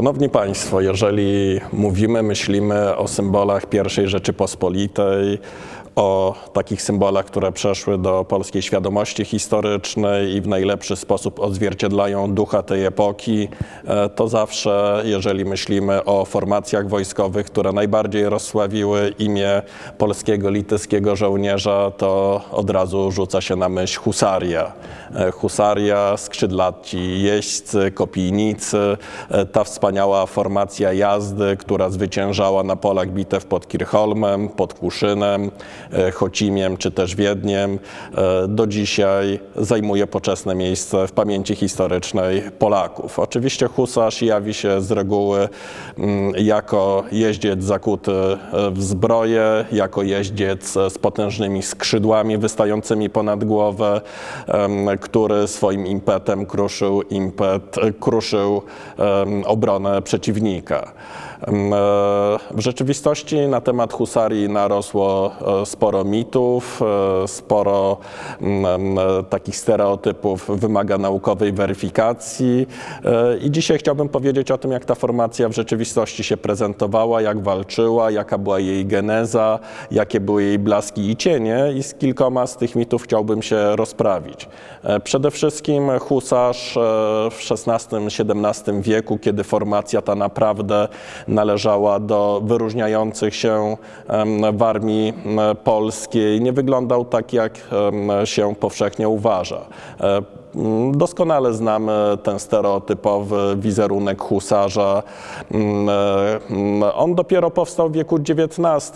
Szanowni Państwo, jeżeli mówimy, myślimy o symbolach I Rzeczypospolitej, o takich symbolach, które przeszły do polskiej świadomości historycznej i w najlepszy sposób odzwierciedlają ducha tej epoki, e, to zawsze, jeżeli myślimy o formacjach wojskowych, które najbardziej rozsławiły imię polskiego litewskiego żołnierza, to od razu rzuca się na myśl husaria. E, Husaria, skrzydlaci jeźdźcy, kopijnicy, e, ta wspaniała formacja jazdy, która zwyciężała na polach bitew pod Kirchholmem, pod Kłuszynem, e, Chocimiem czy też Wiedniem, e, do dzisiaj zajmuje poczesne miejsce w pamięci historycznej Polaków. Oczywiście husarz jawi się z reguły mm, jako jeździec zakuty e, w zbroję, jako jeździec z potężnymi skrzydłami wystającymi ponad głowę, który swoim impetem kruszył, impet, kruszył obronę przeciwnika. E, W rzeczywistości na temat husarii narosło e, sporo mitów, e, sporo mm, takich stereotypów wymaga naukowej weryfikacji i dzisiaj chciałbym powiedzieć o tym, jak ta formacja w rzeczywistości się prezentowała, jak walczyła, jaka była jej geneza, jakie były jej blaski i cienie i z kilkoma z tych mitów chciałbym się rozprawić. Przede wszystkim husarz w XVI-XVII wieku, kiedy formacja ta naprawdę należała do wyróżniających się w armii polskiej, nie wyglądał tak, jak się powszechnie uważa. E, Doskonale znamy ten stereotypowy wizerunek husarza. Mm, e, mm, On dopiero powstał w wieku XIX.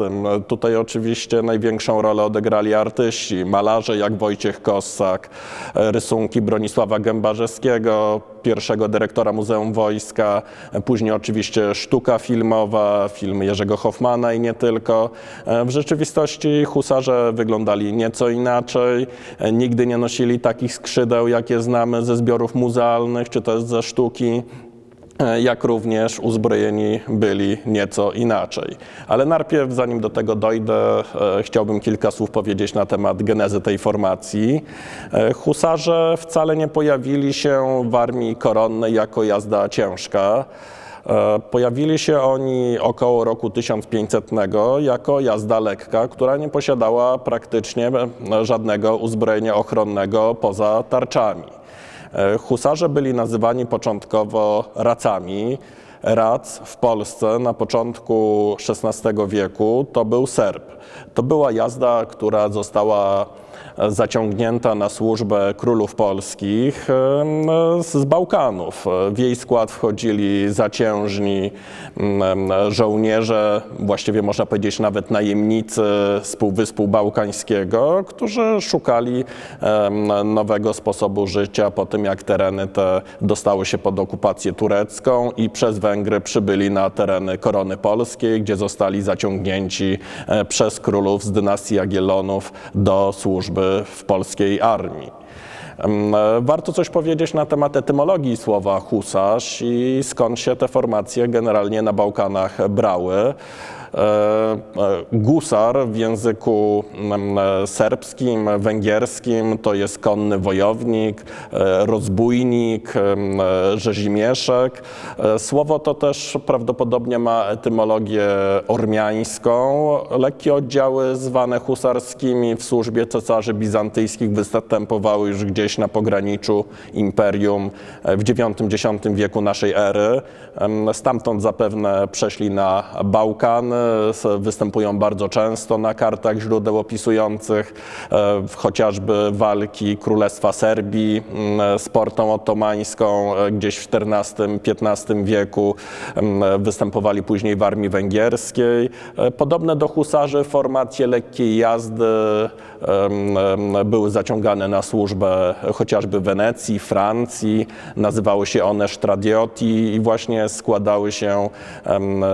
Tutaj oczywiście największą rolę odegrali artyści, malarze jak Wojciech Kossak, e, rysunki Bronisława Gębarzewskiego, pierwszego dyrektora Muzeum Wojska, e, później oczywiście sztuka filmowa, filmy Jerzego Hoffmana i nie tylko. E, W rzeczywistości husarze wyglądali nieco inaczej, e, nigdy nie nosili takich skrzydeł, jakie znamy ze zbiorów muzealnych czy też ze sztuki e, jak również uzbrojeni byli nieco inaczej. Ale najpierw, zanim do tego dojdę, e, chciałbym kilka słów powiedzieć na temat genezy tej formacji. E, Husarze wcale nie pojawili się w armii koronnej jako jazda ciężka. E, Pojawili się oni około roku 1500 jako jazda lekka, która nie posiadała praktycznie e, żadnego uzbrojenia ochronnego poza tarczami. E, Husarze byli nazywani początkowo racami. Rac w Polsce na początku XVI wieku to był Serb. To była jazda, która została zaciągnięta na służbę królów polskich z Bałkanów. W jej skład wchodzili zaciężni żołnierze, właściwie można powiedzieć nawet najemnicy z Półwyspu Bałkańskiego, którzy szukali nowego sposobu życia po tym, jak tereny te dostały się pod okupację turecką i przez Węgry przybyli na tereny korony polskiej, gdzie zostali zaciągnięci e, przez królów z dynastii Jagiellonów do służby w polskiej armii. E, Warto coś powiedzieć na temat etymologii słowa husarz i skąd się te formacje generalnie na Bałkanach brały. E, e, Gusar w języku mm, e, serbskim, węgierskim to jest konny wojownik, rozbójnik, rzezimieszek. Słowo to też prawdopodobnie ma etymologię ormiańską. Lekkie oddziały zwane husarskimi w służbie cesarzy bizantyjskich występowały już gdzieś na pograniczu imperium w IX-X wieku naszej ery. Stamtąd zapewne przeszli na Bałkany, występują bardzo często na kartach źródeł opisujących e, chociażby walki Królestwa Serbii mm, z portą otomańską e, gdzieś w XIV-XV wieku. Em, Występowali później w armii węgierskiej. E, Podobne do husarzy formacje lekkiej jazdy były zaciągane na służbę chociażby Wenecji, Francji. Nazywały się one Stradioti i właśnie składały się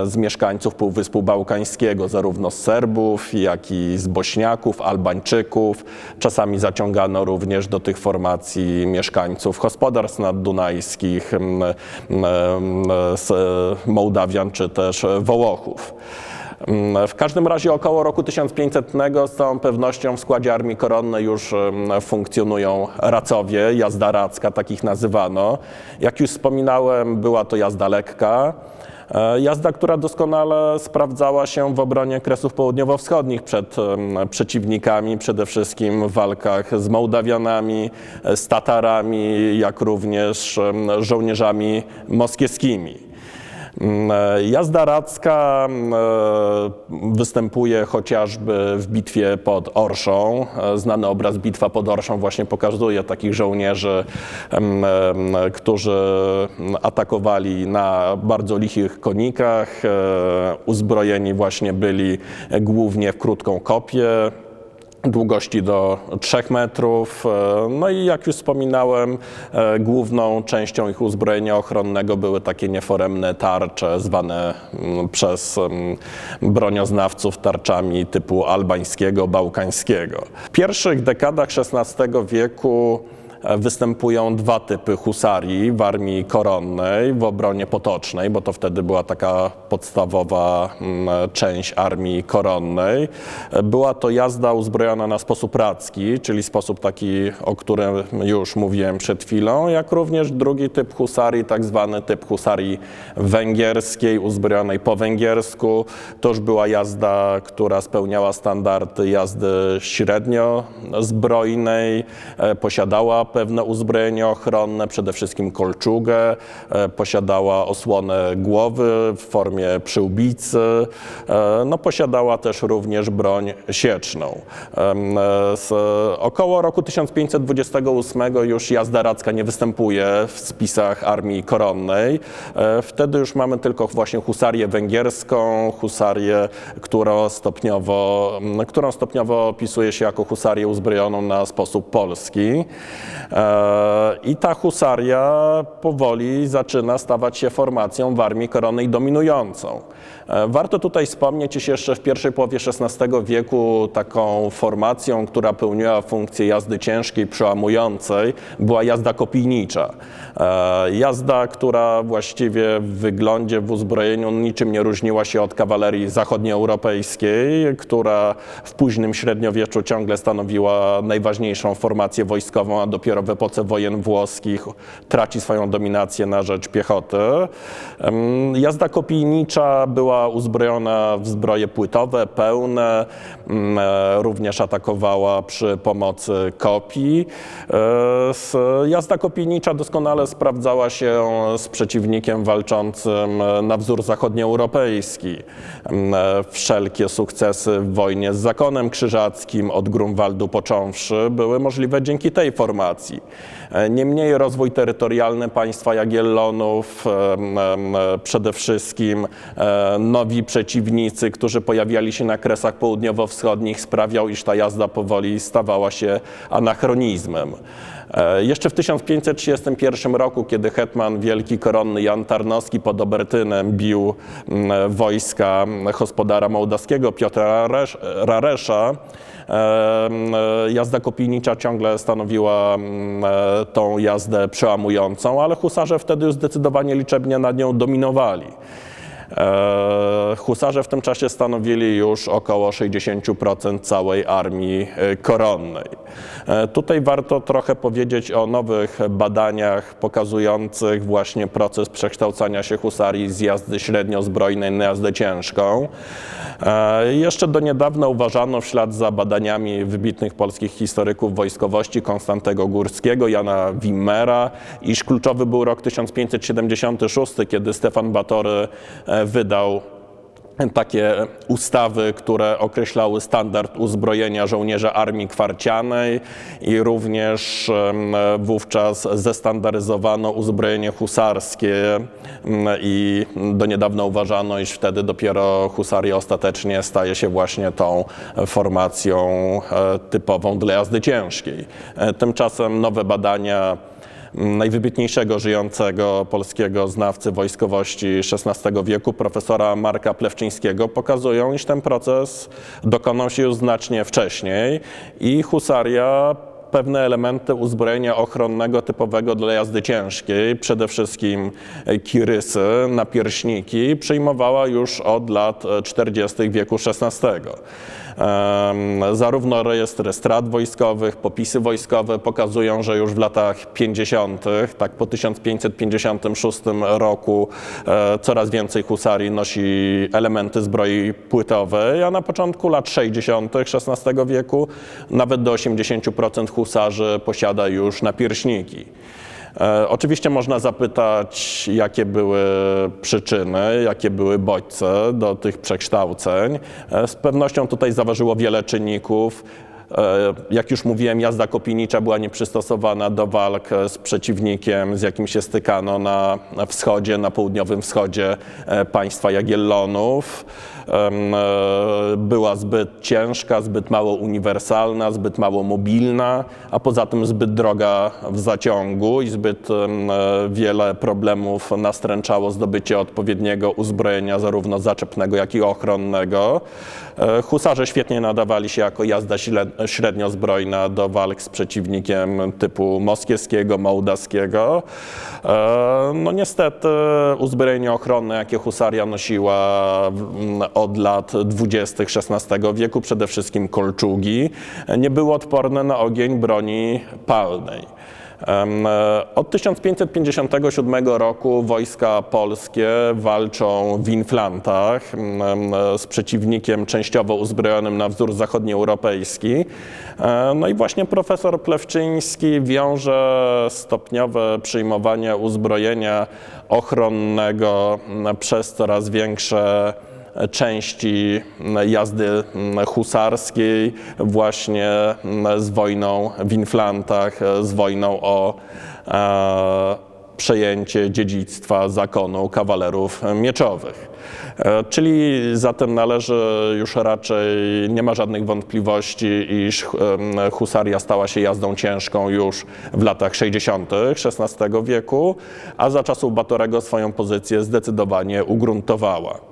z mieszkańców Półwyspu Bałkańskiego, zarówno z Serbów, jak i z Bośniaków, Albańczyków. Czasami zaciągano również do tych formacji mieszkańców gospodarstw naddunajskich, Mołdawian czy też Wołochów. W każdym razie około roku 1500 z całą pewnością w składzie Armii Koronnej już funkcjonują racowie, jazda racka, takich nazywano. Jak już wspominałem, była to jazda lekka. E, Jazda, która doskonale sprawdzała się w obronie Kresów Południowo-Wschodnich przed przeciwnikami, przede wszystkim w walkach z Mołdawianami, z Tatarami, jak również żołnierzami moskiewskimi. Mm, e, Jazda radzka mm, e, występuje chociażby w bitwie pod Orszą. E, Znany obraz Bitwa pod Orszą właśnie pokazuje takich żołnierzy, em, którzy atakowali na bardzo lichych konikach. Uzbrojeni właśnie byli głównie w krótką kopię długości do 3 metrów. E, No i jak już wspominałem, e, główną częścią ich uzbrojenia ochronnego były takie nieforemne tarcze, zwane mm, przez mm, bronioznawców tarczami typu albańskiego, bałkańskiego. W pierwszych dekadach XVI wieku występują dwa typy husarii w armii koronnej, w obronie potocznej, bo to wtedy była taka podstawowa mm, część armii koronnej. E, Była to jazda uzbrojona na sposób radzki, czyli sposób taki, o którym już mówiłem przed chwilą, jak również drugi typ husarii, tak zwany typ husarii węgierskiej, uzbrojonej po węgiersku. To już była jazda, która spełniała standardy jazdy średnio zbrojnej, e, posiadała pewne uzbrojenie ochronne, przede wszystkim kolczugę, e, posiadała osłonę głowy w formie przyłbicy, e, no posiadała też również broń sieczną. E, Z około roku 1528 już jazda radzka nie występuje w spisach armii koronnej. Wtedy już mamy tylko właśnie husarię węgierską, husarię, którą stopniowo, którą stopniowo opisuje się jako husarię uzbrojoną na sposób polski. E, I ta husaria powoli zaczyna stawać się formacją w armii koronnej dominującą. E, Warto tutaj wspomnieć, iż jeszcze w pierwszej połowie XVI wieku taką formacją, która pełniła funkcję jazdy ciężkiej, przełamującej, była jazda kopijnicza. E, Jazda, która właściwie w wyglądzie, w uzbrojeniu niczym nie różniła się od kawalerii zachodnioeuropejskiej, która w późnym średniowieczu ciągle stanowiła najważniejszą formację wojskową, a dopiero w epoce wojen włoskich traci swoją dominację na rzecz piechoty. Jazda kopijnicza była uzbrojona w zbroje płytowe, pełne, mm, e, również atakowała przy pomocy kopii. E, Jazda kopijnicza doskonale sprawdzała się z przeciwnikiem walczącym na wzór zachodnioeuropejski. E, Wszelkie sukcesy w wojnie z zakonem krzyżackim od Grunwaldu począwszy były możliwe dzięki tej formacji. E, Niemniej rozwój terytorialny państwa Jagiellonów, e, przede wszystkim e, nowi przeciwnicy, którzy pojawiali się na kresach południowo-wschodnich, sprawiał, iż ta jazda powoli stawała się anachronizmem. Jeszcze w 1531 roku, kiedy hetman wielki koronny Jan Tarnowski pod Obertynem bił wojska gospodara mołdawskiego Piotra Raresz- Raresza, jazda kopijnicza ciągle stanowiła tą jazdę przełamującą, ale husarze wtedy już zdecydowanie liczebnie nad nią dominowali. E, Husarze w tym czasie stanowili już około 60% całej armii e, koronnej. E, Tutaj warto trochę powiedzieć o nowych badaniach pokazujących właśnie proces przekształcania się husarii z jazdy średniozbrojnej na jazdę ciężką. Jeszcze do niedawna uważano w ślad za badaniami wybitnych polskich historyków wojskowości Konstantego Górskiego, Jana Wimmera, iż kluczowy był rok 1576, kiedy Stefan Batory wydał takie ustawy, które określały standard uzbrojenia żołnierza armii kwarcianej i również wówczas zestandaryzowano uzbrojenie husarskie i do niedawna uważano, iż wtedy dopiero husaria ostatecznie staje się właśnie tą formacją e, typową dla jazdy ciężkiej. E, Tymczasem nowe badania najwybitniejszego żyjącego polskiego znawcy wojskowości XVI wieku, profesora Marka Plewczyńskiego, pokazują, iż ten proces dokonał się już znacznie wcześniej i husaria pewne elementy uzbrojenia ochronnego typowego dla jazdy ciężkiej, przede wszystkim kirysy, napierśniki, przyjmowała już od lat e, 40. wieku XVI. Zarówno rejestry strat wojskowych, popisy wojskowe pokazują, że już w latach 50., tak po 1556 roku, e, coraz więcej husarii nosi elementy zbroi płytowej, a na początku lat 60. XVI wieku nawet do 80% husarzy posiada już napierśniki. E, Oczywiście można zapytać, jakie były przyczyny, jakie były bodźce do tych przekształceń. E, Z pewnością tutaj zaważyło wiele czynników. E, Jak już mówiłem, jazda kopijnicza była nieprzystosowana do walk z przeciwnikiem, z jakim się stykano na wschodzie, na południowym wschodzie państwa Jagiellonów. Była zbyt ciężka, zbyt mało uniwersalna, zbyt mało mobilna, a poza tym zbyt droga w zaciągu i zbyt e, wiele problemów nastręczało zdobycie odpowiedniego uzbrojenia, zarówno zaczepnego, jak i ochronnego. E, Husarze świetnie nadawali się jako jazda średniozbrojna do walk z przeciwnikiem typu moskiewskiego, mołdawskiego. E, No niestety uzbrojenie ochronne, jakie husaria nosiła od lat 20. XVI wieku, przede wszystkim kolczugi, nie były odporne na ogień broni palnej. E, Od 1557 roku wojska polskie walczą w Inflantach z przeciwnikiem częściowo uzbrojonym na wzór zachodnioeuropejski. E, No i właśnie profesor Plewczyński wiąże stopniowe przyjmowanie uzbrojenia ochronnego przez coraz większe części jazdy husarskiej właśnie z wojną w Inflantach, z wojną o e, przejęcie dziedzictwa zakonu kawalerów mieczowych. E, Czyli zatem należy już raczej, nie ma żadnych wątpliwości, iż em, husaria stała się jazdą ciężką już w latach 60. XVI wieku, a za czasów Batorego swoją pozycję zdecydowanie ugruntowała.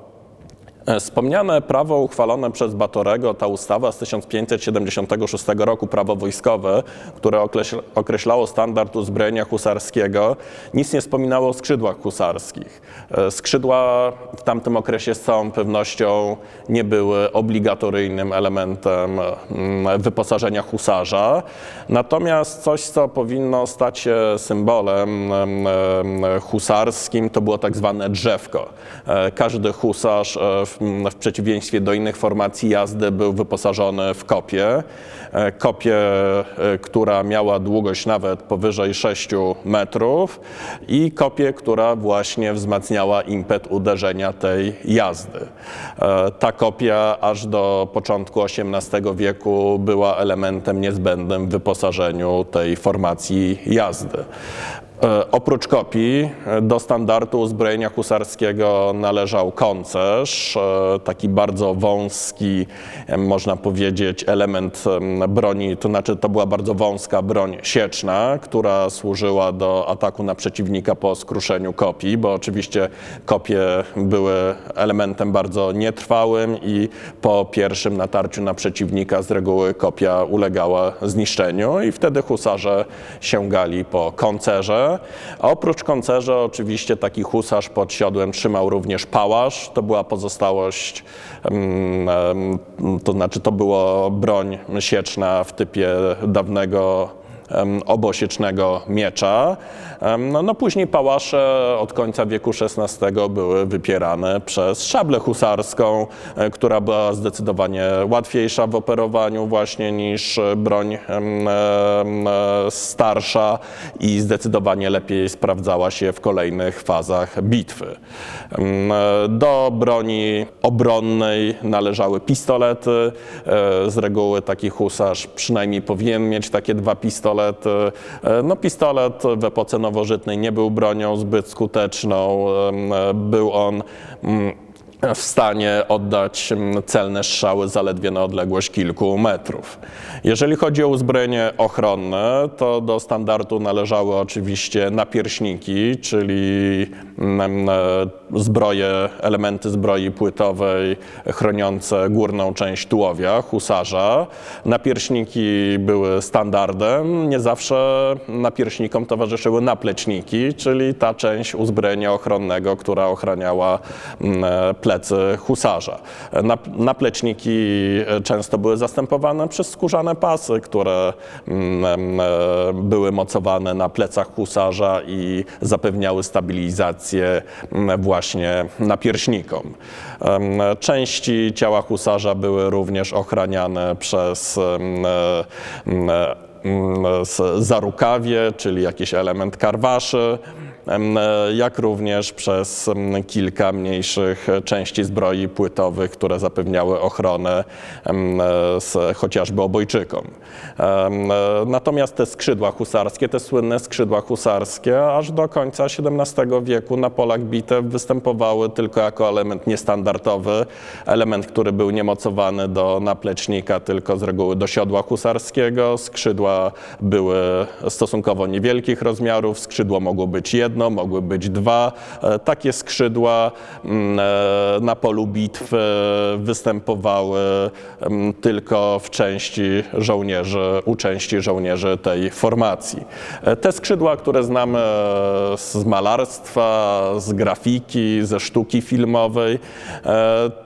E, Wspomniane prawo uchwalone przez Batorego, ta ustawa z 1576 roku, prawo wojskowe, które określ- określało standard uzbrojenia husarskiego, nic nie wspominało o skrzydłach husarskich. E, Skrzydła w tamtym okresie z całą pewnością nie były obligatoryjnym elementem mm, wyposażenia husarza. Natomiast coś, co powinno stać się symbolem em, em, husarskim, to było tak zwane drzewko. E, Każdy husarz w, w przeciwieństwie do innych formacji jazdy był wyposażony w kopię. E, Kopię, e, która miała długość nawet powyżej 6 metrów i kopię, która właśnie wzmacniała impet uderzenia tej jazdy. E, Ta kopia aż do początku XVIII wieku była elementem niezbędnym w wyposażeniu tej formacji jazdy. E, Oprócz kopii e, do standardu uzbrojenia husarskiego należał koncerz, e, taki bardzo wąski, można powiedzieć, element em, broni, to znaczy to była bardzo wąska broń sieczna, która służyła do ataku na przeciwnika po skruszeniu kopii, bo oczywiście kopie były elementem bardzo nietrwałym i po pierwszym natarciu na przeciwnika z reguły kopia ulegała zniszczeniu i wtedy husarze sięgali po koncerze. A oprócz koncerza oczywiście taki husarz pod siodłem trzymał również pałasz. To była pozostałość, to znaczy to była broń sieczna w typie dawnego obosiecznego miecza. No, no później pałasze od końca wieku XVI były wypierane przez szablę husarską, e, która była zdecydowanie łatwiejsza w operowaniu właśnie niż e, broń e, starsza i zdecydowanie lepiej sprawdzała się w kolejnych fazach bitwy. Do broni obronnej należały pistolety. Z reguły taki husarz przynajmniej powinien mieć takie dwa pistolety. E, No pistolet w epoce nowożytnej nie był bronią zbyt skuteczną. Em, e, Był on mm, w stanie oddać mm, celne strzały zaledwie na odległość kilku metrów. Jeżeli chodzi o uzbrojenie ochronne, to do standardu należały oczywiście napierśniki, czyli mm, e, zbroje, elementy zbroi płytowej chroniące górną część tułowia, husarza. Napierśniki były standardem. Nie zawsze napierśnikom towarzyszyły napleczniki, czyli ta część uzbrojenia ochronnego, która ochraniała mm, e, plecy husarza. Napleczniki często były zastępowane przez skórzane pasy, które mm, e, były mocowane na plecach husarza i zapewniały stabilizację mm, właśnie napierśnikom. Części ciała husarza były również ochraniane przez e, zarukawie, czyli jakiś element karwaszy. E, jak również przez kilka mniejszych części zbroi płytowych, które zapewniały ochronę z chociażby obojczykom. E, natomiast te skrzydła husarskie, te słynne skrzydła husarskie, aż do końca XVII wieku na polach bitew występowały tylko jako element niestandardowy, element, który był niemocowany do naplecznika, tylko z reguły do siodła husarskiego. Skrzydła były stosunkowo niewielkich rozmiarów, skrzydło mogło być jedno, jedno, mogły być dwa. E, takie skrzydła mm, e, na polu bitwy występowały mm, tylko w części żołnierzy, u części żołnierzy tej formacji. E, te skrzydła, które znamy z malarstwa, z grafiki, ze sztuki filmowej,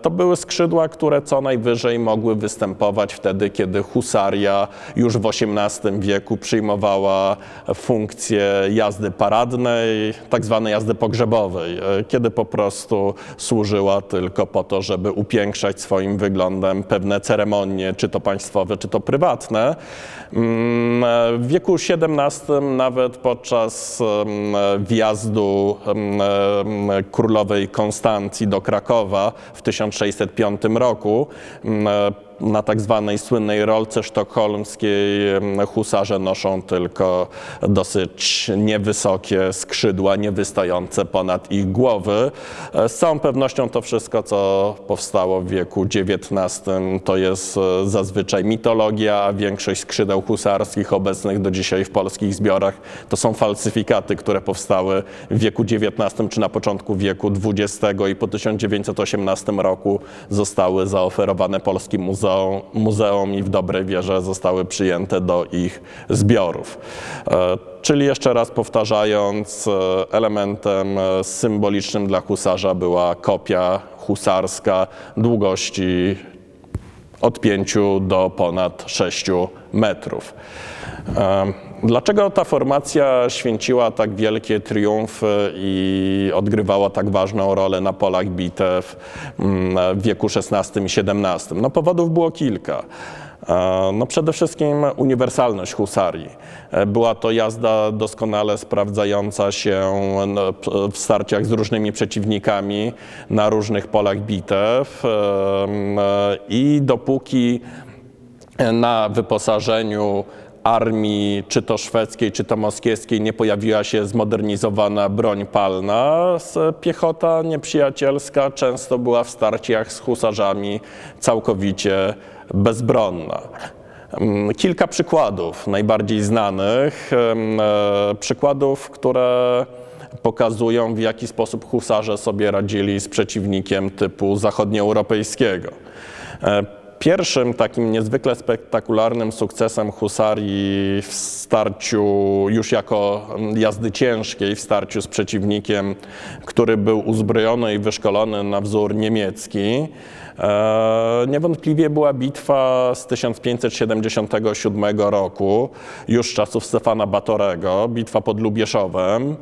to były skrzydła, które co najwyżej mogły występować wtedy, kiedy husaria już w XVIII wieku przyjmowała funkcję jazdy paradnej, tak zwanej jazdy pogrzebowej, e, kiedy po prostu służyła tylko po to, żeby upiększać swoim wyglądem pewne ceremonie, czy to państwowe, czy to prywatne. Mm, e, w wieku XVII nawet podczas wjazdu królowej Konstancji do Krakowa w 1605 roku na tak zwanej słynnej rolce sztokholmskiej husarze noszą tylko dosyć niewysokie skrzydła, niewystające ponad ich głowy. E, z całą pewnością to wszystko, co powstało w wieku XIX, to jest e, zazwyczaj mitologia, a większość skrzydeł husarskich obecnych do dzisiaj w polskich zbiorach to są falsyfikaty, które powstały w wieku XIX czy na początku wieku XX i po 1918 roku zostały zaoferowane polskim muzeum muzeum, muzeum i w dobrej wierze zostały przyjęte do ich zbiorów. E, czyli jeszcze raz powtarzając, e, elementem e, symbolicznym dla husarza była kopia husarska długości od 5 do ponad 6 metrów. Dlaczego ta formacja święciła tak wielkie triumfy i odgrywała tak ważną rolę na polach bitew mm, w wieku XVI i XVII? No powodów było kilka. No przede wszystkim uniwersalność husarii. E, była to jazda doskonale sprawdzająca się no, w starciach z różnymi przeciwnikami na różnych polach bitew e, i dopóki na wyposażeniu armii, czy to szwedzkiej, czy to moskiewskiej, nie pojawiła się zmodernizowana broń palna, piechota nieprzyjacielska często była w starciach z husarzami całkowicie bezbronna. Mm, kilka przykładów, najbardziej znanych, e, przykładów, które pokazują, w jaki sposób husarze sobie radzili z przeciwnikiem typu zachodnioeuropejskiego. Pierwszym takim niezwykle spektakularnym sukcesem husarii w starciu już jako jazdy ciężkiej, w starciu z przeciwnikiem, który był uzbrojony i wyszkolony na wzór niemiecki, e, niewątpliwie była bitwa z 1577 roku, już czasów Stefana Batorego, bitwa pod Lubieszowem.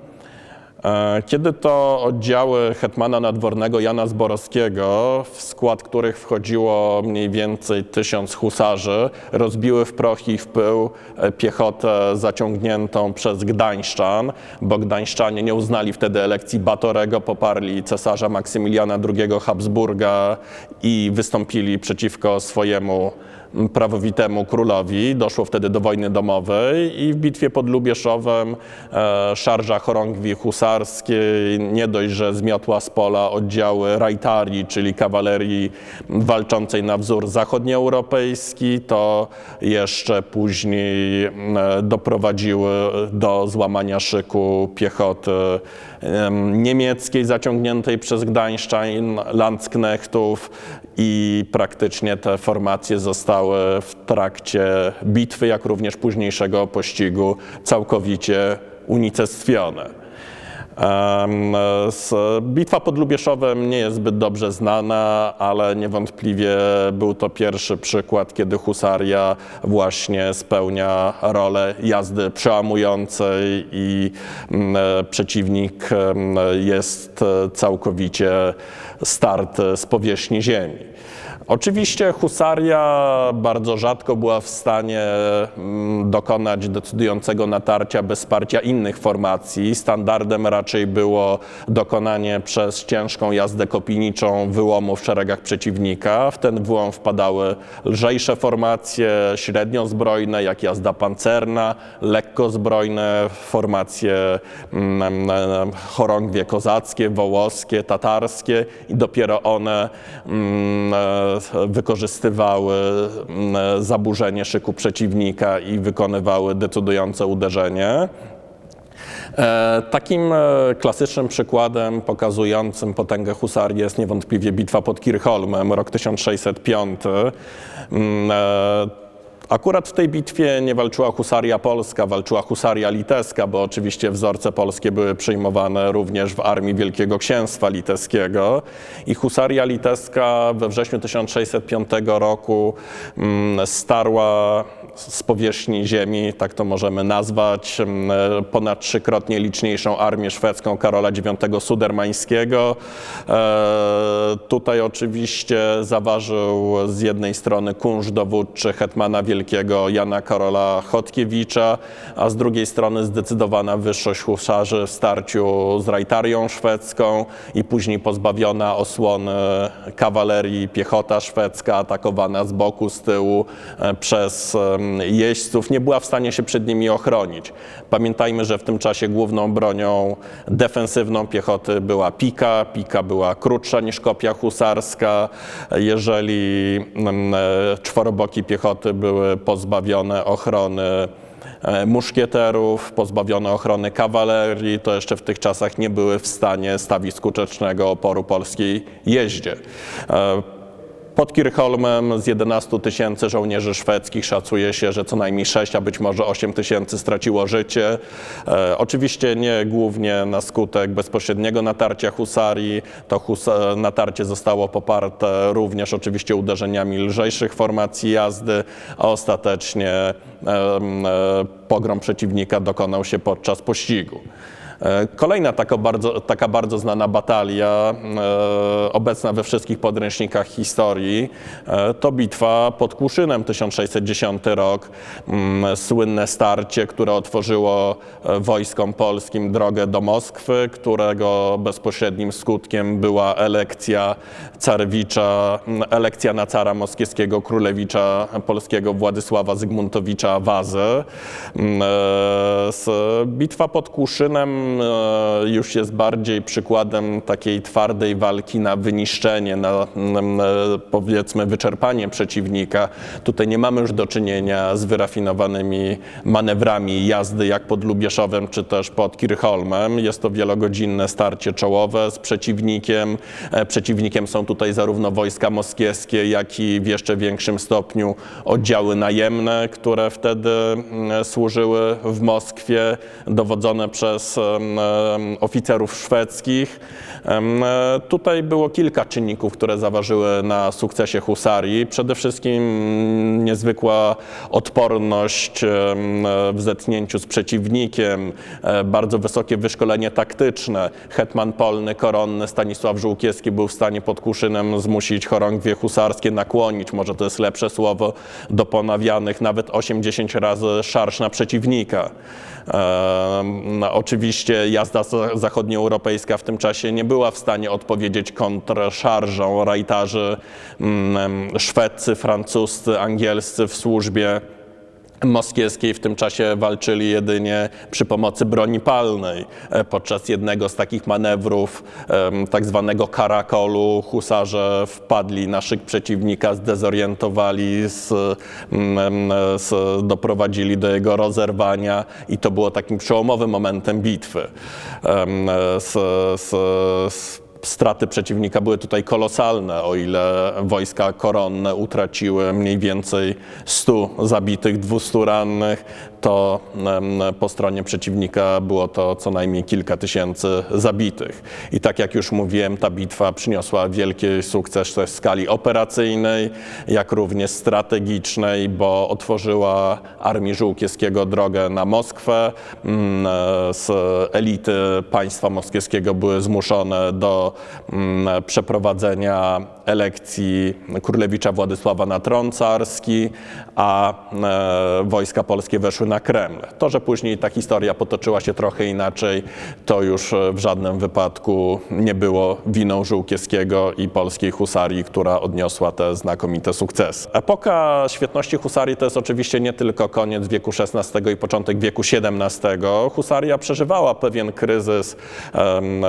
E, kiedy to oddziały hetmana nadwornego Jana Zborowskiego, w skład których wchodziło mniej więcej tysiąc husarzy, rozbiły w proch i w pył e, piechotę zaciągniętą przez Gdańszczan, bo Gdańszczanie nie uznali wtedy elekcji Batorego, poparli cesarza Maksymiliana II Habsburga i wystąpili przeciwko swojemu prawowitemu królowi. Doszło wtedy do wojny domowej i w bitwie pod Lubieszowem e, szarża chorągwi husarskiej nie dość, że zmiotła z pola oddziały rajtarii, czyli kawalerii walczącej na wzór zachodnioeuropejski, to jeszcze później e, doprowadziły do złamania szyku piechoty niemieckiej zaciągniętej przez Gdańszczyn, Landsknechtów i praktycznie te formacje zostały w trakcie bitwy, jak również późniejszego pościgu całkowicie unicestwione. Bitwa pod Lubieszowem nie jest zbyt dobrze znana, ale niewątpliwie był to pierwszy przykład, kiedy husaria właśnie spełnia rolę jazdy przełamującej i przeciwnik jest całkowicie starty z powierzchni ziemi. Oczywiście husaria bardzo rzadko była w stanie mm, dokonać decydującego natarcia bez wsparcia innych formacji. Standardem raczej było dokonanie przez ciężką jazdę kopiniczą wyłomu w szeregach przeciwnika. W ten wyłom wpadały lżejsze formacje, średnio zbrojne, jak jazda pancerna, lekko zbrojne formacje mm, mm, chorągwie kozackie, wołoskie, tatarskie i dopiero one wykorzystywały mm, zaburzenie szyku przeciwnika i wykonywały decydujące uderzenie. E, takim e, klasycznym przykładem pokazującym potęgę husarii jest niewątpliwie bitwa pod Kirchholmem, rok 1605. Akurat w tej bitwie nie walczyła husaria polska, walczyła husaria litewska, bo oczywiście wzorce polskie były przyjmowane również w armii Wielkiego Księstwa Litewskiego. I husaria litewska we wrześniu 1605 roku mm, starła z powierzchni ziemi, tak to możemy nazwać, ponad trzykrotnie liczniejszą armię szwedzką Karola IX Sudermańskiego. E, tutaj oczywiście zaważył z jednej strony kunsz dowódczy hetmana Wielkiego Jana Karola Chodkiewicza, a z drugiej strony zdecydowana wyższość husarzy w starciu z rajtarią szwedzką i później pozbawiona osłony kawalerii piechota szwedzka atakowana z boku, z tyłu e, przez jeźdźców, nie była w stanie się przed nimi ochronić. Pamiętajmy, że w tym czasie główną bronią defensywną piechoty była pika. Pika była krótsza niż kopia husarska. Jeżeli mm, e, czworoboki piechoty były pozbawione ochrony e, muszkieterów, pozbawione ochrony kawalerii, to jeszcze w tych czasach nie były w stanie stawić skutecznego oporu polskiej jeździe. E, pod Kirchholmem z 11 tysięcy żołnierzy szwedzkich szacuje się, że co najmniej 6, a być może 8 tysięcy straciło życie. E, oczywiście nie głównie na skutek bezpośredniego natarcia husarii. To hus natarcie zostało poparte również oczywiście uderzeniami lżejszych formacji jazdy, a ostatecznie e, e, pogrom przeciwnika dokonał się podczas pościgu. E, kolejna taka bardzo, taka bardzo znana batalia, e, obecna we wszystkich podręcznikach historii, e, to bitwa pod Kłuszynem 1610 rok. Mm, słynne starcie, które otworzyło wojskom polskim drogę do Moskwy, którego bezpośrednim skutkiem była elekcja carewicza, elekcja na cara moskiewskiego królewicza polskiego Władysława Zygmuntowicza Wazy. Mm, bitwa pod Kłuszynem E, już jest bardziej przykładem takiej twardej walki na wyniszczenie, na, powiedzmy wyczerpanie przeciwnika. Tutaj nie mamy już do czynienia z wyrafinowanymi manewrami jazdy jak pod Lubieszowem czy też pod Kirchholmem. Jest to wielogodzinne starcie czołowe z przeciwnikiem. E, przeciwnikiem są tutaj zarówno wojska moskiewskie, jak i w jeszcze większym stopniu oddziały najemne, które wtedy mm, służyły w Moskwie, dowodzone przez oficerów szwedzkich. E, tutaj było kilka czynników, które zaważyły na sukcesie husarii. Przede wszystkim niezwykła odporność w zetknięciu z przeciwnikiem, e, bardzo wysokie wyszkolenie taktyczne. Hetman polny, koronny Stanisław Żółkiewski był w stanie pod Kuszynem zmusić chorągwie husarskie nakłonić, może to jest lepsze słowo, do ponawianych nawet 8-10 razy szarż na przeciwnika. E, oczywiście oczywiście jazda za- zachodnioeuropejska w tym czasie nie była w stanie odpowiedzieć kontrszarżą rajtarzy mm, szwedzcy, francuscy, angielscy w służbie moskiewskiej w tym czasie walczyli jedynie przy pomocy broni palnej. E, Podczas jednego z takich manewrów, tak zwanego karakolu, husarze wpadli na szyk przeciwnika, zdezorientowali, z, mm, z, doprowadzili do jego rozerwania i to było takim przełomowym momentem bitwy. Z, z, Straty przeciwnika były tutaj kolosalne, o ile wojska koronne utraciły mniej więcej 100 zabitych, 200 rannych, to po stronie przeciwnika było to co najmniej kilka tysięcy zabitych. I tak jak już mówiłem, ta bitwa przyniosła wielki sukces w skali operacyjnej, jak również strategicznej, bo otworzyła armii Żółkiewskiego drogę na Moskwę. Mm, Z elity państwa moskiewskiego były zmuszone do mm, przeprowadzenia elekcji królewicza Władysława na tron carski, a e, wojska polskie weszły na Kreml. To, że później ta historia potoczyła się trochę inaczej, to już e, w żadnym wypadku nie było winą Żółkiewskiego i polskiej husarii, która odniosła te znakomite sukcesy. Epoka świetności husarii to jest oczywiście nie tylko koniec wieku XVI i początek wieku XVII. Husaria przeżywała pewien kryzys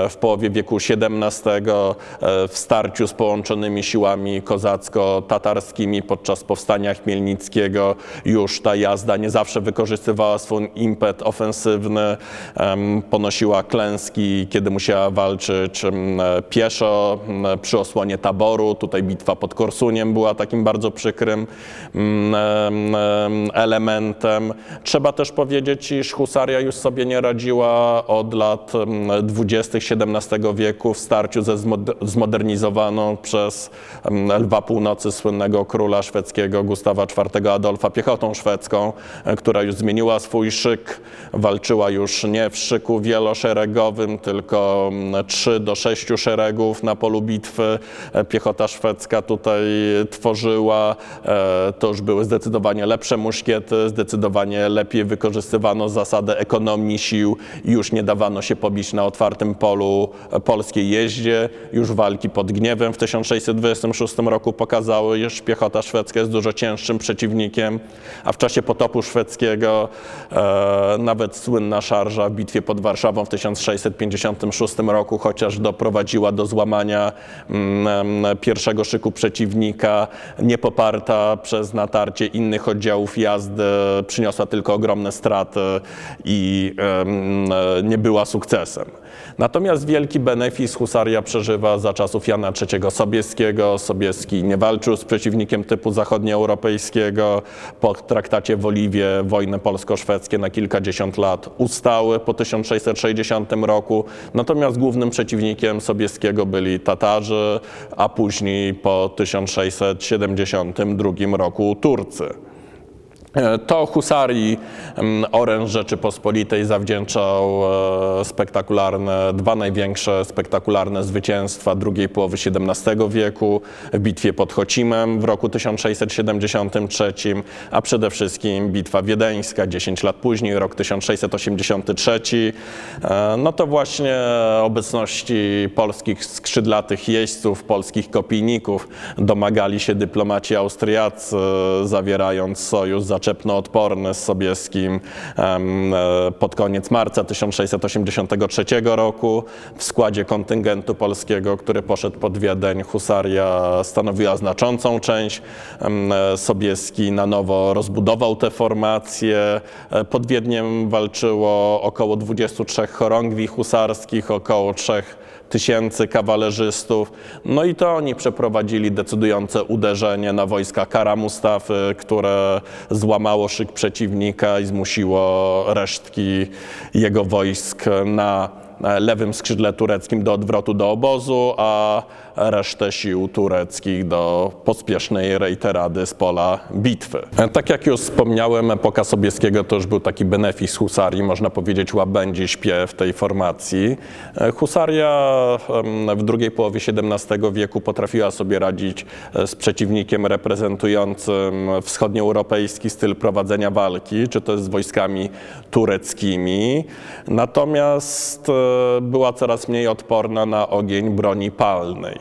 w połowie wieku XVII e, w starciu z połączonymi siłami kozacko-tatarskimi podczas powstania Chmielnickiego. Już ta jazda nie zawsze wykorzystywała swój impet ofensywny, ponosiła klęski, kiedy musiała walczyć pieszo przy osłonie taboru. Tutaj bitwa pod Korsuniem była takim bardzo przykrym em, em, elementem. Trzeba też powiedzieć, iż husaria już sobie nie radziła od lat em, 20. XVII wieku w starciu ze zmod- zmodernizowaną przez Lwa Północy słynnego króla szwedzkiego Gustawa IV Adolfa piechotą szwedzką, e, która już zmieniła swój szyk, walczyła już nie w szyku wieloszeregowym, tylko 3 do 6 szeregów na polu bitwy. E, Piechota szwedzka tutaj tworzyła, e, to już były zdecydowanie lepsze muszkiety, zdecydowanie lepiej wykorzystywano zasadę ekonomii sił już nie dawano się pobić na otwartym polu polskiej jeździe. Już walki pod Gniewem w 1626 roku pokazały, iż piechota szwedzka jest dużo cięższym przeciwnikiem, a w czasie potopu szwedzkiego e, nawet słynna szarża w bitwie pod Warszawą w 1656 roku chociaż doprowadziła do złamania mm, em, pierwszego szyku przeciwnika, nie poparta przez natarcie innych oddziałów jazdy, przyniosła tylko ogromne straty i em, e, nie była sukcesem. Natomiast wielki benefis husaria przeżywa za czasów Jana III Sobieskiego. Sobieski nie walczył z przeciwnikiem typu zachodnioeuropejskiego. Po traktacie w Oliwie wojny polsko-szwedzkie na kilkadziesiąt lat ustały po 1660 roku. Natomiast głównym przeciwnikiem Sobieskiego byli Tatarzy, a później po 1672 roku Turcy. E, To husarii em, oręż Rzeczypospolitej zawdzięczał e, spektakularne, dwa największe spektakularne zwycięstwa drugiej połowy XVII wieku w bitwie pod Chocimem w roku 1673, a przede wszystkim bitwa wiedeńska 10 lat później, rok 1683. E, No to właśnie obecności polskich skrzydlatych jeźdźców, polskich kopijników domagali się dyplomaci austriacy, zawierając sojusz zaczepno-odporny z Sobieskim e, pod koniec marca 1683 roku. W składzie kontyngentu polskiego, który poszedł pod Wiedeń, husaria stanowiła znaczącą część. E, Sobieski na nowo rozbudował te formacje. E, Pod Wiedniem walczyło około 23 chorągwi husarskich, około 3 tysięcy kawalerzystów. No i to oni przeprowadzili decydujące uderzenie na wojska Kara Mustafy, które złamało szyk przeciwnika i zmusiło resztki jego wojsk na lewym skrzydle tureckim do odwrotu do obozu, a resztę sił tureckich do pospiesznej rejterady z pola bitwy. E, Tak jak już wspomniałem, epoka Sobieskiego to już był taki benefis husarii, można powiedzieć łabędzi śpiew tej formacji. E, Husaria w drugiej połowie XVII wieku potrafiła sobie radzić e, z przeciwnikiem reprezentującym wschodnioeuropejski styl prowadzenia walki, czy to z wojskami tureckimi. Natomiast była coraz mniej odporna na ogień broni palnej.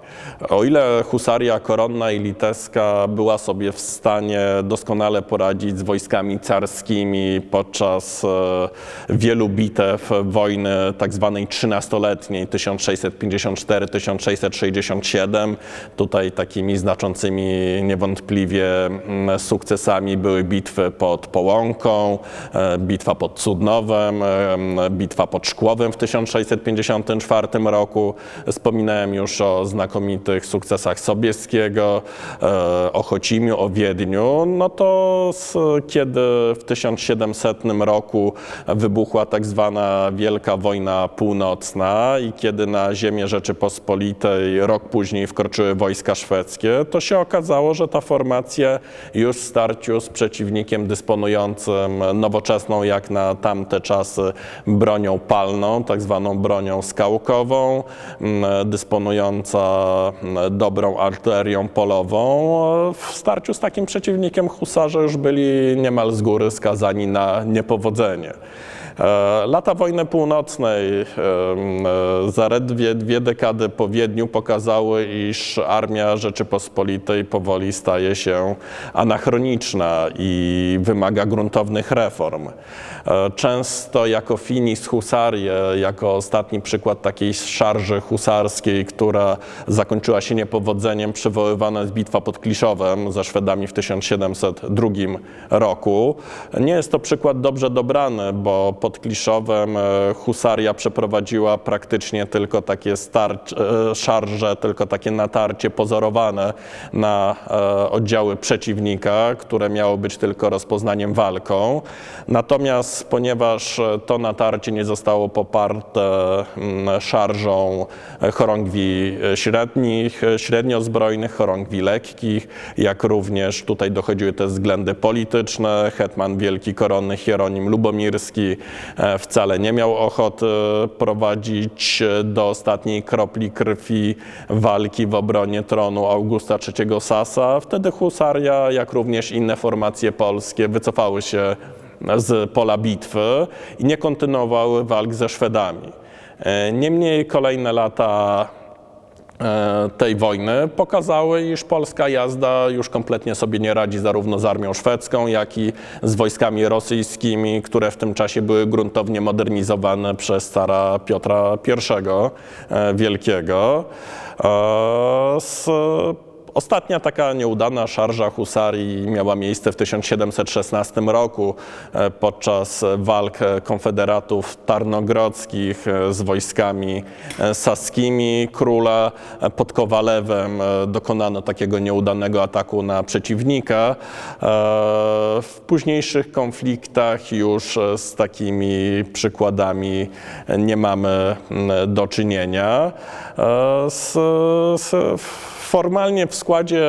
O ile husaria koronna i litewska była sobie w stanie doskonale poradzić z wojskami carskimi podczas e, wielu bitew wojny tak zwanej trzynastoletniej 1654-1667, tutaj takimi znaczącymi niewątpliwie mm, sukcesami były bitwy pod Połąką, e, bitwa pod Cudnowem, e, bitwa pod Szkłowem w 1654 roku. Wspominałem już o znakomitych sukcesach Sobieskiego, e, o Chocimiu, o Wiedniu. No to kiedy w 1700 roku wybuchła tak zwana Wielka Wojna Północna i kiedy na ziemię Rzeczypospolitej rok później wkroczyły wojska szwedzkie, to się okazało, że ta formacja już w starciu z przeciwnikiem dysponującym nowoczesną jak na tamte czasy bronią palną, tak zwaną bronią skałkową, dysponująca dobrą artylerią polową. W starciu z takim przeciwnikiem husarze już byli niemal z góry skazani na niepowodzenie. E, Lata wojny północnej, em, e, zaledwie dwie dekady po Wiedniu pokazały, iż armia Rzeczypospolitej powoli staje się anachroniczna i wymaga gruntownych reform. E, Często jako finis husarię, jako ostatni przykład takiej szarży husarskiej, która zakończyła się niepowodzeniem, przywoływana jest bitwa pod Kliszowem ze Szwedami w 1702 roku. Nie jest to przykład dobrze dobrany, bo pod Kliszowem e, husaria przeprowadziła praktycznie tylko takie starć, e, szarże, tylko takie natarcie pozorowane na e, oddziały przeciwnika, które miało być tylko rozpoznaniem walką. Natomiast ponieważ to natarcie nie zostało poparte mm, szarżą chorągwi średnich, średniozbrojnych, chorągwi lekkich, jak również tutaj dochodziły te względy polityczne. Hetman Wielki Koronny Hieronim Lubomirski wcale nie miał ochoty prowadzić e, do ostatniej kropli krwi walki w obronie tronu Augusta III Sasa. Wtedy husaria, jak również inne formacje polskie wycofały się z pola bitwy i nie kontynuowały walk ze Szwedami. E, Niemniej kolejne lata e, tej wojny pokazały, iż polska jazda już kompletnie sobie nie radzi zarówno z armią szwedzką, jak i z wojskami rosyjskimi, które w tym czasie były gruntownie modernizowane przez cara Piotra I e, Wielkiego. E, Z Ostatnia taka nieudana szarża husarii miała miejsce w 1716 roku e, podczas walk konfederatów tarnogrodzkich e, z wojskami e, saskimi króla. Pod Kowalewem dokonano takiego nieudanego ataku na przeciwnika. W późniejszych konfliktach już z takimi przykładami nie mamy do czynienia. Formalnie w składzie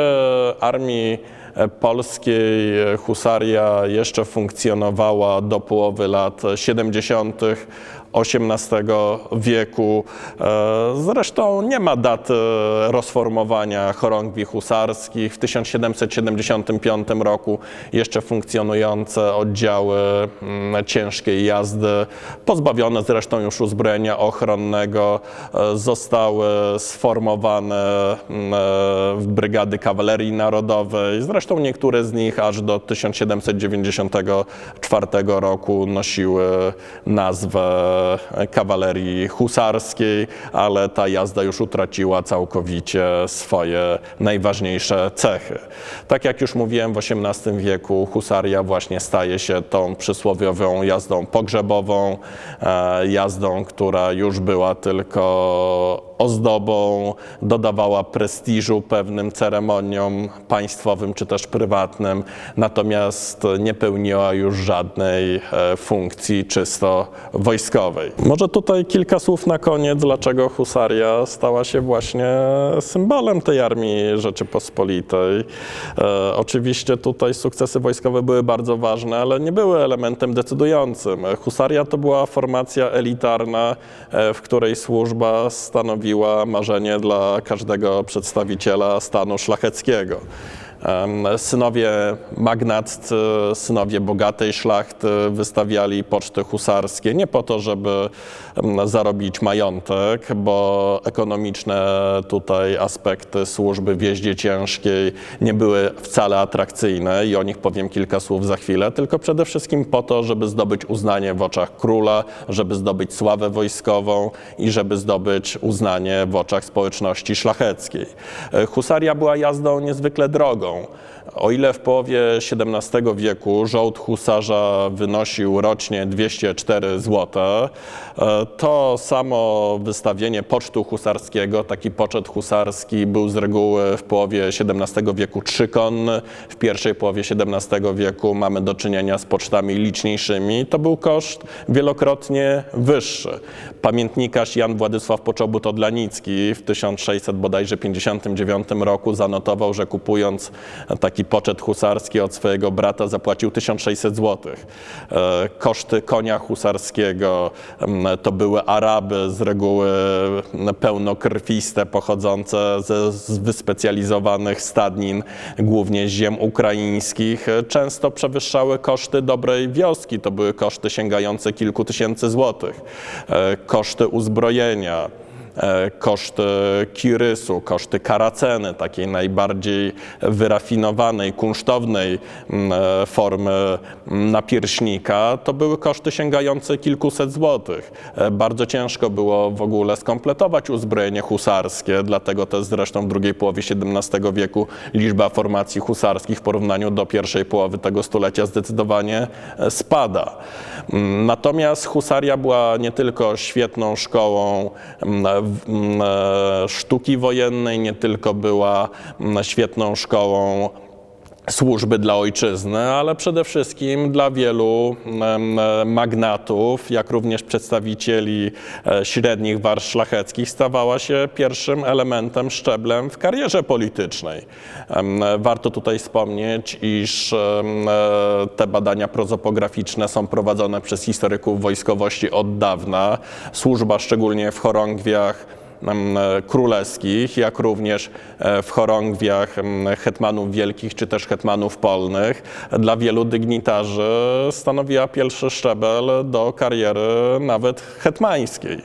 armii e, polskiej e, husaria jeszcze funkcjonowała do połowy lat 70. XVIII wieku. E, Zresztą nie ma daty rozformowania chorągwi husarskich. W 1775 roku jeszcze funkcjonujące oddziały mm, ciężkiej jazdy, pozbawione zresztą już uzbrojenia ochronnego, e, zostały sformowane mm, e, w brygady kawalerii narodowej. Zresztą niektóre z nich aż do 1794 roku nosiły nazwę kawalerii husarskiej, ale ta jazda już utraciła całkowicie swoje najważniejsze cechy. Tak jak już mówiłem, w XVIII wieku husaria właśnie staje się tą przysłowiową jazdą pogrzebową, e, jazdą, która już była tylko ozdobą, dodawała prestiżu pewnym ceremoniom państwowym czy też prywatnym, natomiast nie pełniła już żadnej e, funkcji czysto wojskowej. Wojskowej. Może tutaj kilka słów na koniec, dlaczego husaria stała się właśnie symbolem tej armii Rzeczypospolitej. E, oczywiście tutaj sukcesy wojskowe były bardzo ważne, ale nie były elementem decydującym. Husaria to była formacja elitarna, e, w której służba stanowiła marzenie dla każdego przedstawiciela stanu szlacheckiego. Synowie magnaccy, synowie bogatej szlachty wystawiali poczty husarskie nie po to, żeby zarobić majątek, bo ekonomiczne tutaj aspekty służby w jeździe ciężkiej nie były wcale atrakcyjne i o nich powiem kilka słów za chwilę, tylko przede wszystkim po to, żeby zdobyć uznanie w oczach króla, żeby zdobyć sławę wojskową i żeby zdobyć uznanie w oczach społeczności szlacheckiej. Husaria była jazdą niezwykle drogą. Então, O ile w połowie XVII wieku żołd husarza wynosił rocznie 204 zł, e, to samo wystawienie pocztu husarskiego, taki poczet husarski był z reguły w połowie XVII wieku trzykonny, w pierwszej połowie XVII wieku mamy do czynienia z pocztami liczniejszymi, to był koszt wielokrotnie wyższy. Pamiętnikarz Jan Władysław Poczobut-Odlanicki w 1659 roku zanotował, że kupując taki poczet husarski od swojego brata zapłacił 1600 zł. E, koszty konia husarskiego to były Araby, z reguły pełnokrwiste, pochodzące ze z wyspecjalizowanych stadnin, głównie ziem ukraińskich. Często przewyższały koszty dobrej wioski, to były koszty sięgające kilku tysięcy złotych. E, koszty uzbrojenia, E, koszty kirysu, koszty karaceny, takiej najbardziej wyrafinowanej, kunsztownej mm, e, formy mm, napierśnika, to były koszty sięgające kilkuset złotych. E, bardzo ciężko było w ogóle skompletować uzbrojenie husarskie, dlatego też zresztą w drugiej połowie XVII wieku liczba formacji husarskich w porównaniu do pierwszej połowy tego stulecia zdecydowanie spada. Mm, natomiast husaria była nie tylko świetną szkołą E, sztuki wojennej, nie tylko była świetną szkołą służby dla ojczyzny, ale przede wszystkim dla wielu magnatów, jak również przedstawicieli e, średnich warstw szlacheckich, stawała się pierwszym elementem, szczeblem w karierze politycznej. Warto tutaj wspomnieć, iż e, te badania prozopograficzne są prowadzone przez historyków wojskowości od dawna. Służba, szczególnie w chorągwiach, E, królewskich, jak również e, w chorągwiach hetmanów wielkich czy też hetmanów polnych, dla wielu dygnitarzy stanowiła pierwszy szczebel do kariery nawet hetmańskiej.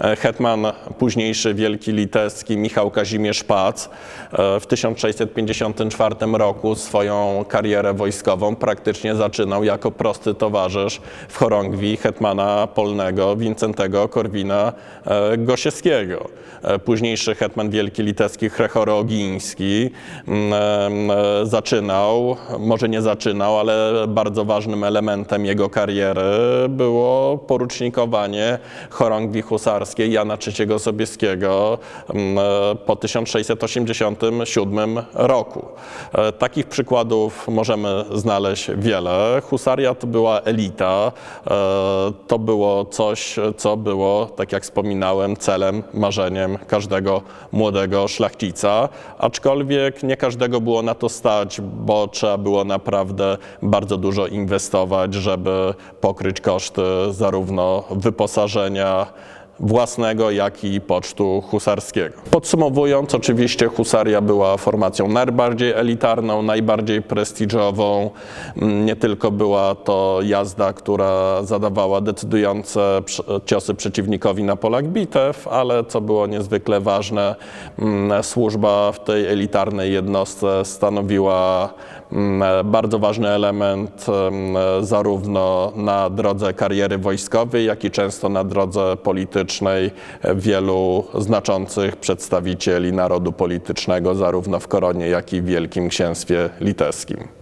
E, hetman późniejszy wielki litewski Michał Kazimierz Pac w 1654 roku swoją karierę wojskową praktycznie zaczynał jako prosty towarzysz w chorągwi hetmana polnego Wincentego Korwina Gosiewskiego. E, późniejszy hetman wielki litewski Hrechory Ogiński mm, e, zaczynał, może nie zaczynał, ale bardzo ważnym elementem jego kariery było porucznikowanie chorągwi husarskiej Jana III Sobieskiego mm, e, po 1687 roku. Takich przykładów możemy znaleźć wiele. Husariat była elita. To było coś, co było, tak jak wspominałem, celem, marzeniem każdego młodego szlachcica, aczkolwiek nie każdego było na to stać, bo trzeba było naprawdę bardzo dużo inwestować, żeby pokryć koszty zarówno wyposażenia, własnego, jak i pocztu husarskiego. Podsumowując, oczywiście husaria była formacją najbardziej elitarną, najbardziej prestiżową. Mm, nie tylko była to jazda, która zadawała decydujące ciosy przeciwnikowi na polach bitew, ale co było niezwykle ważne, mm, służba w tej elitarnej jednostce stanowiła mm, bardzo ważny element zarówno na drodze kariery wojskowej, jak i często na drodze politycznej politycznej wielu znaczących przedstawicieli narodu politycznego, zarówno w Koronie, jak i w Wielkim Księstwie Litewskim.